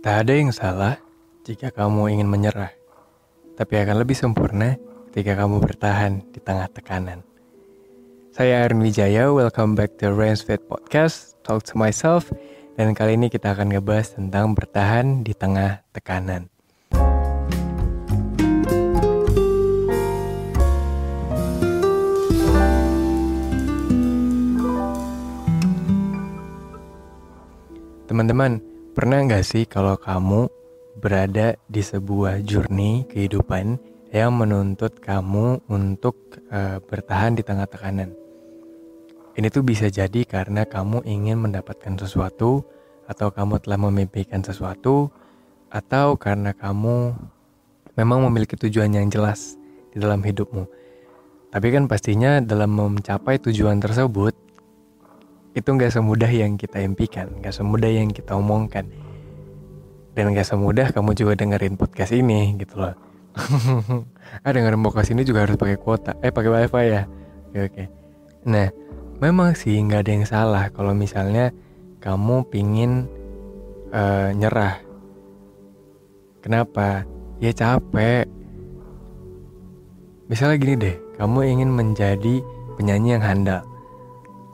Tak ada yang salah jika kamu ingin menyerah, tapi akan lebih sempurna ketika kamu bertahan di tengah tekanan. Saya Aaron Wijaya, welcome back to Rain's Fit Podcast, Talk to Myself, dan kali ini kita akan ngebahas tentang bertahan di tengah tekanan. Teman-teman, pernah nggak sih kalau kamu berada di sebuah journey kehidupan yang menuntut kamu untuk uh, bertahan di tengah tekanan? Ini tuh bisa jadi karena kamu ingin mendapatkan sesuatu, atau kamu telah memimpikan sesuatu, atau karena kamu memang memiliki tujuan yang jelas di dalam hidupmu. Tapi kan pastinya dalam mencapai tujuan tersebut, itu nggak semudah yang kita impikan, nggak semudah yang kita omongkan. Dan nggak semudah kamu juga dengerin podcast ini gitu loh. ah dengerin podcast ini juga harus pakai kuota, eh pakai wifi ya. Oke oke. Nah, memang sih nggak ada yang salah kalau misalnya kamu pingin uh, nyerah. Kenapa? Ya capek. Misalnya gini deh, kamu ingin menjadi penyanyi yang handal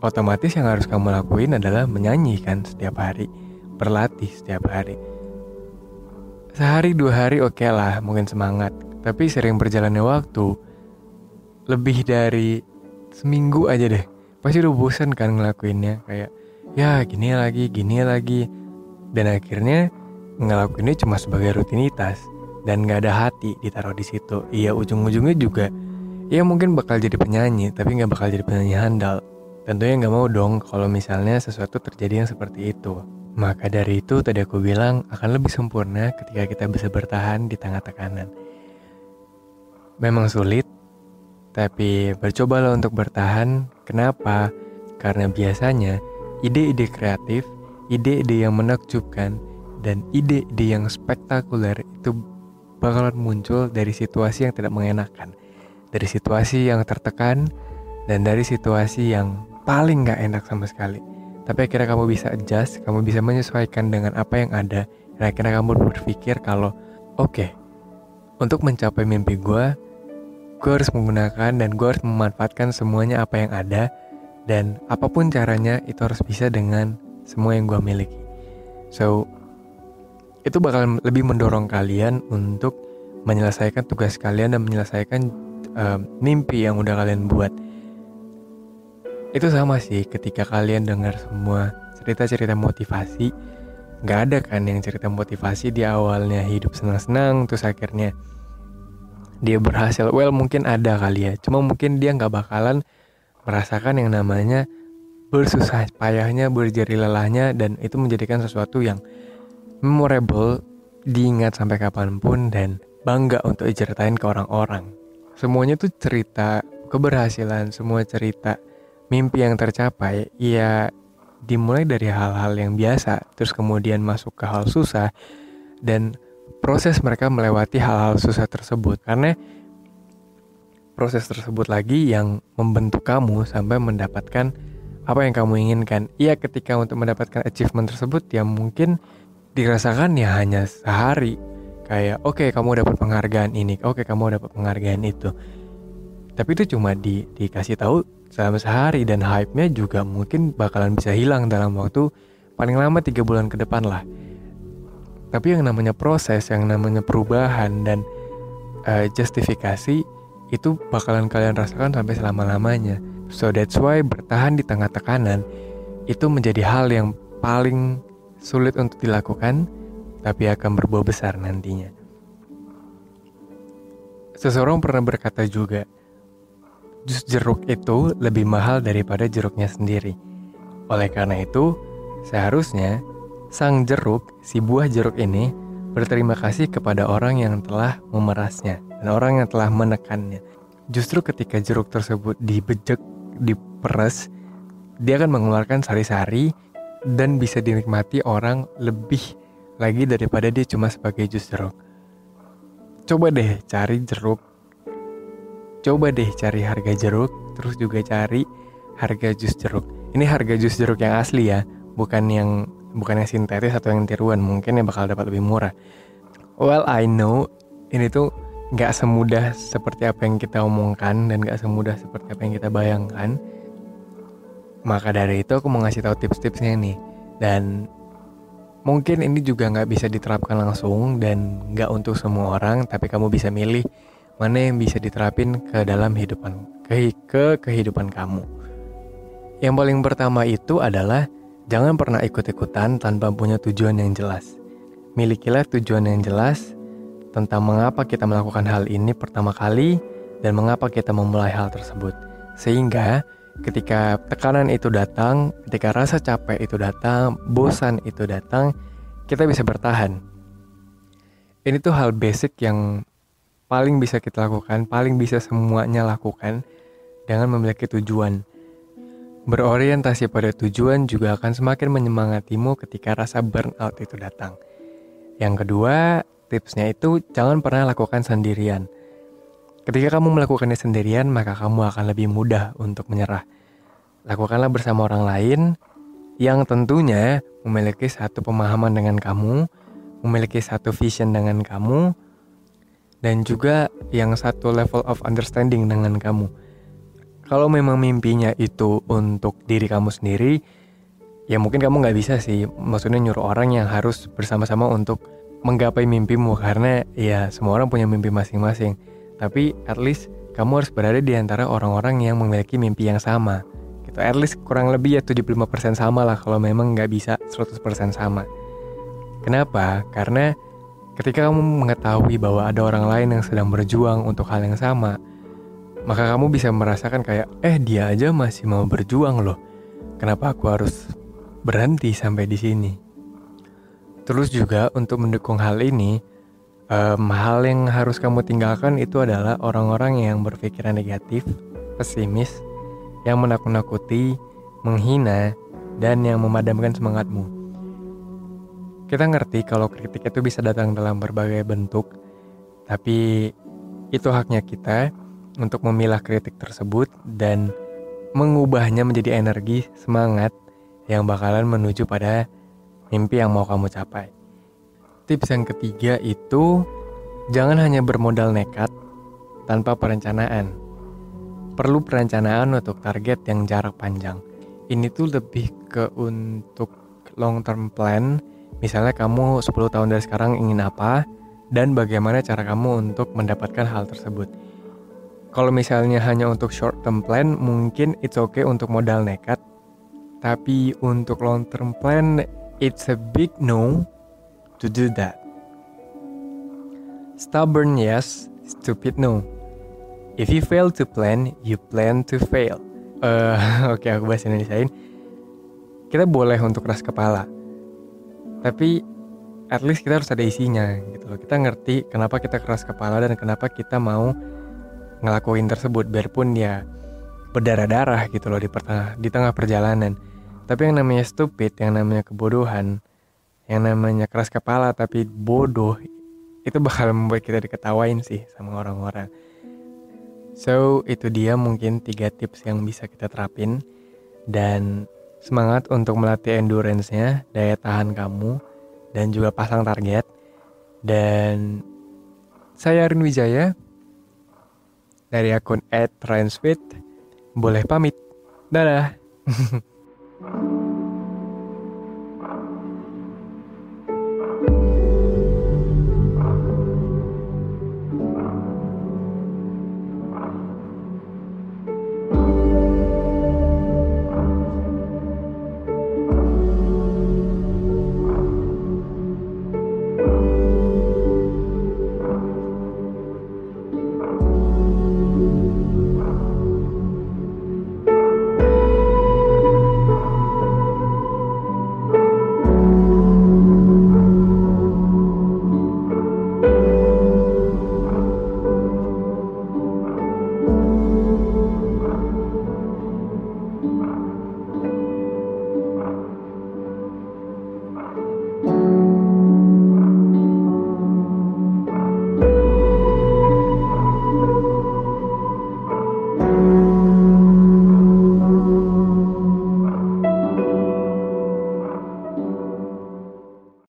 otomatis yang harus kamu lakuin adalah menyanyi kan setiap hari, berlatih setiap hari. Sehari dua hari oke okay lah, mungkin semangat. Tapi sering berjalannya waktu, lebih dari seminggu aja deh, pasti udah bosan kan ngelakuinnya. Kayak, ya gini lagi, gini lagi. Dan akhirnya ngelakuinnya cuma sebagai rutinitas. Dan gak ada hati ditaruh di situ. Iya ujung-ujungnya juga, ya mungkin bakal jadi penyanyi, tapi gak bakal jadi penyanyi handal Tentunya nggak mau dong kalau misalnya sesuatu terjadi yang seperti itu. Maka dari itu tadi aku bilang akan lebih sempurna ketika kita bisa bertahan di tengah tekanan. Memang sulit, tapi bercobalah untuk bertahan. Kenapa? Karena biasanya ide-ide kreatif, ide-ide yang menakjubkan, dan ide-ide yang spektakuler itu bakalan muncul dari situasi yang tidak mengenakan, dari situasi yang tertekan, dan dari situasi yang paling gak enak sama sekali. Tapi akhirnya kamu bisa adjust, kamu bisa menyesuaikan dengan apa yang ada. Dan akhirnya kamu berpikir kalau, oke, okay, untuk mencapai mimpi gue, gue harus menggunakan dan gue harus memanfaatkan semuanya apa yang ada. Dan apa pun caranya, itu harus bisa dengan semua yang gue miliki. So, itu bakal lebih mendorong kalian untuk menyelesaikan tugas kalian dan menyelesaikan uh, mimpi yang udah kalian buat itu sama sih ketika kalian dengar semua cerita-cerita motivasi nggak ada kan yang cerita motivasi di awalnya hidup senang-senang terus akhirnya dia berhasil. Well mungkin ada kali ya cuma mungkin dia nggak bakalan merasakan yang namanya bersusah payahnya berjari lelahnya dan itu menjadikan sesuatu yang memorable diingat sampai kapan pun dan bangga untuk diceritain ke orang-orang. Semuanya tuh cerita keberhasilan semua cerita mimpi yang tercapai ya dimulai dari hal-hal yang biasa terus kemudian masuk ke hal susah dan proses mereka melewati hal-hal susah tersebut karena proses tersebut lagi yang membentuk kamu sampai mendapatkan apa yang kamu inginkan. Iya ketika untuk mendapatkan achievement tersebut ya mungkin dirasakan ya hanya sehari. Kayak oke okay, kamu dapat penghargaan ini, oke okay, kamu dapat penghargaan itu. Tapi itu cuma di, dikasih tahu selama sehari dan hype-nya juga mungkin bakalan bisa hilang dalam waktu paling lama tiga bulan ke depan lah. Tapi yang namanya proses, yang namanya perubahan dan uh, justifikasi itu bakalan kalian rasakan sampai selama-lamanya. So that's why bertahan di tengah tekanan itu menjadi hal yang paling sulit untuk dilakukan tapi akan berbuah besar nantinya. Seseorang pernah berkata juga, jus jeruk itu lebih mahal daripada jeruknya sendiri. Oleh karena itu, seharusnya sang jeruk, si buah jeruk ini, berterima kasih kepada orang yang telah memerasnya dan orang yang telah menekannya. Justru ketika jeruk tersebut dibejek, diperes, dia akan mengeluarkan sari-sari dan bisa dinikmati orang lebih lagi daripada dia cuma sebagai jus jeruk. Coba deh cari jeruk coba deh cari harga jeruk, terus juga cari harga jus jeruk. Ini harga jus jeruk yang asli ya, bukan yang bukan yang sintetis atau yang tiruan mungkin yang bakal dapat lebih murah. Well I know ini tuh nggak semudah seperti apa yang kita omongkan dan nggak semudah seperti apa yang kita bayangkan. Maka dari itu aku mau ngasih tahu tips-tipsnya nih. Dan mungkin ini juga nggak bisa diterapkan langsung dan nggak untuk semua orang tapi kamu bisa milih mana yang bisa diterapin ke dalam kehidupan ke, ke kehidupan kamu? Yang paling pertama itu adalah jangan pernah ikut-ikutan tanpa punya tujuan yang jelas. Milikilah tujuan yang jelas tentang mengapa kita melakukan hal ini pertama kali dan mengapa kita memulai hal tersebut. Sehingga ketika tekanan itu datang, ketika rasa capek itu datang, bosan itu datang, kita bisa bertahan. Ini tuh hal basic yang paling bisa kita lakukan, paling bisa semuanya lakukan dengan memiliki tujuan. Berorientasi pada tujuan juga akan semakin menyemangatimu ketika rasa burnout itu datang. Yang kedua, tipsnya itu jangan pernah lakukan sendirian Ketika kamu melakukannya sendirian, maka kamu akan lebih mudah untuk menyerah. Lakukanlah bersama orang lain yang tentunya memiliki satu pemahaman dengan kamu, memiliki satu vision dengan kamu, dan juga yang satu level of understanding dengan kamu. Kalau memang mimpinya itu untuk diri kamu sendiri, ya mungkin kamu nggak bisa sih, maksudnya nyuruh orang yang harus bersama-sama untuk menggapai mimpimu karena ya semua orang punya mimpi masing-masing tapi at least kamu harus berada di antara orang-orang yang memiliki mimpi yang sama. Gitu. At least kurang lebih ya 75% sama lah kalau memang nggak bisa 100% sama. Kenapa? Karena ketika kamu mengetahui bahwa ada orang lain yang sedang berjuang untuk hal yang sama, maka kamu bisa merasakan kayak, eh dia aja masih mau berjuang loh. Kenapa aku harus berhenti sampai di sini? Terus juga untuk mendukung hal ini, um, hal yang harus kamu tinggalkan itu adalah orang-orang yang berpikiran negatif, pesimis, yang menakut-nakuti, menghina, dan yang memadamkan semangatmu. Kita ngerti kalau kritik itu bisa datang dalam berbagai bentuk, tapi itu haknya kita untuk memilah kritik tersebut dan mengubahnya menjadi energi, semangat yang bakalan menuju pada mimpi yang mau kamu capai. Tips yang ketiga itu jangan hanya bermodal nekat tanpa perencanaan. Perlu perencanaan untuk target yang jarak panjang. Ini tuh lebih ke untuk long term plan. Misalnya kamu 10 tahun dari sekarang ingin apa dan bagaimana cara kamu untuk mendapatkan hal tersebut. Kalau misalnya hanya untuk short term plan, mungkin it's okay untuk modal nekat. Tapi untuk long term plan, it's a big no to do that. Stubborn yes, stupid no. If you fail to plan, you plan to fail. Uh, Oke, okay, aku bahas Indonesiain. Kita boleh untuk keras kepala, tapi at least kita harus ada isinya gitu loh. Kita ngerti kenapa kita keras kepala dan kenapa kita mau ngelakuin tersebut, biarpun ya berdarah-darah gitu loh di, pertengah, di tengah perjalanan. Tapi yang namanya stupid, yang namanya kebodohan, yang namanya keras kepala tapi bodoh itu bakal membuat kita diketawain sih sama orang-orang. So itu dia mungkin tiga tips yang bisa kita terapin dan semangat untuk melatih endurance-nya, daya tahan kamu dan juga pasang target. Dan saya Arin Wijaya dari akun @transfit boleh pamit. Dadah.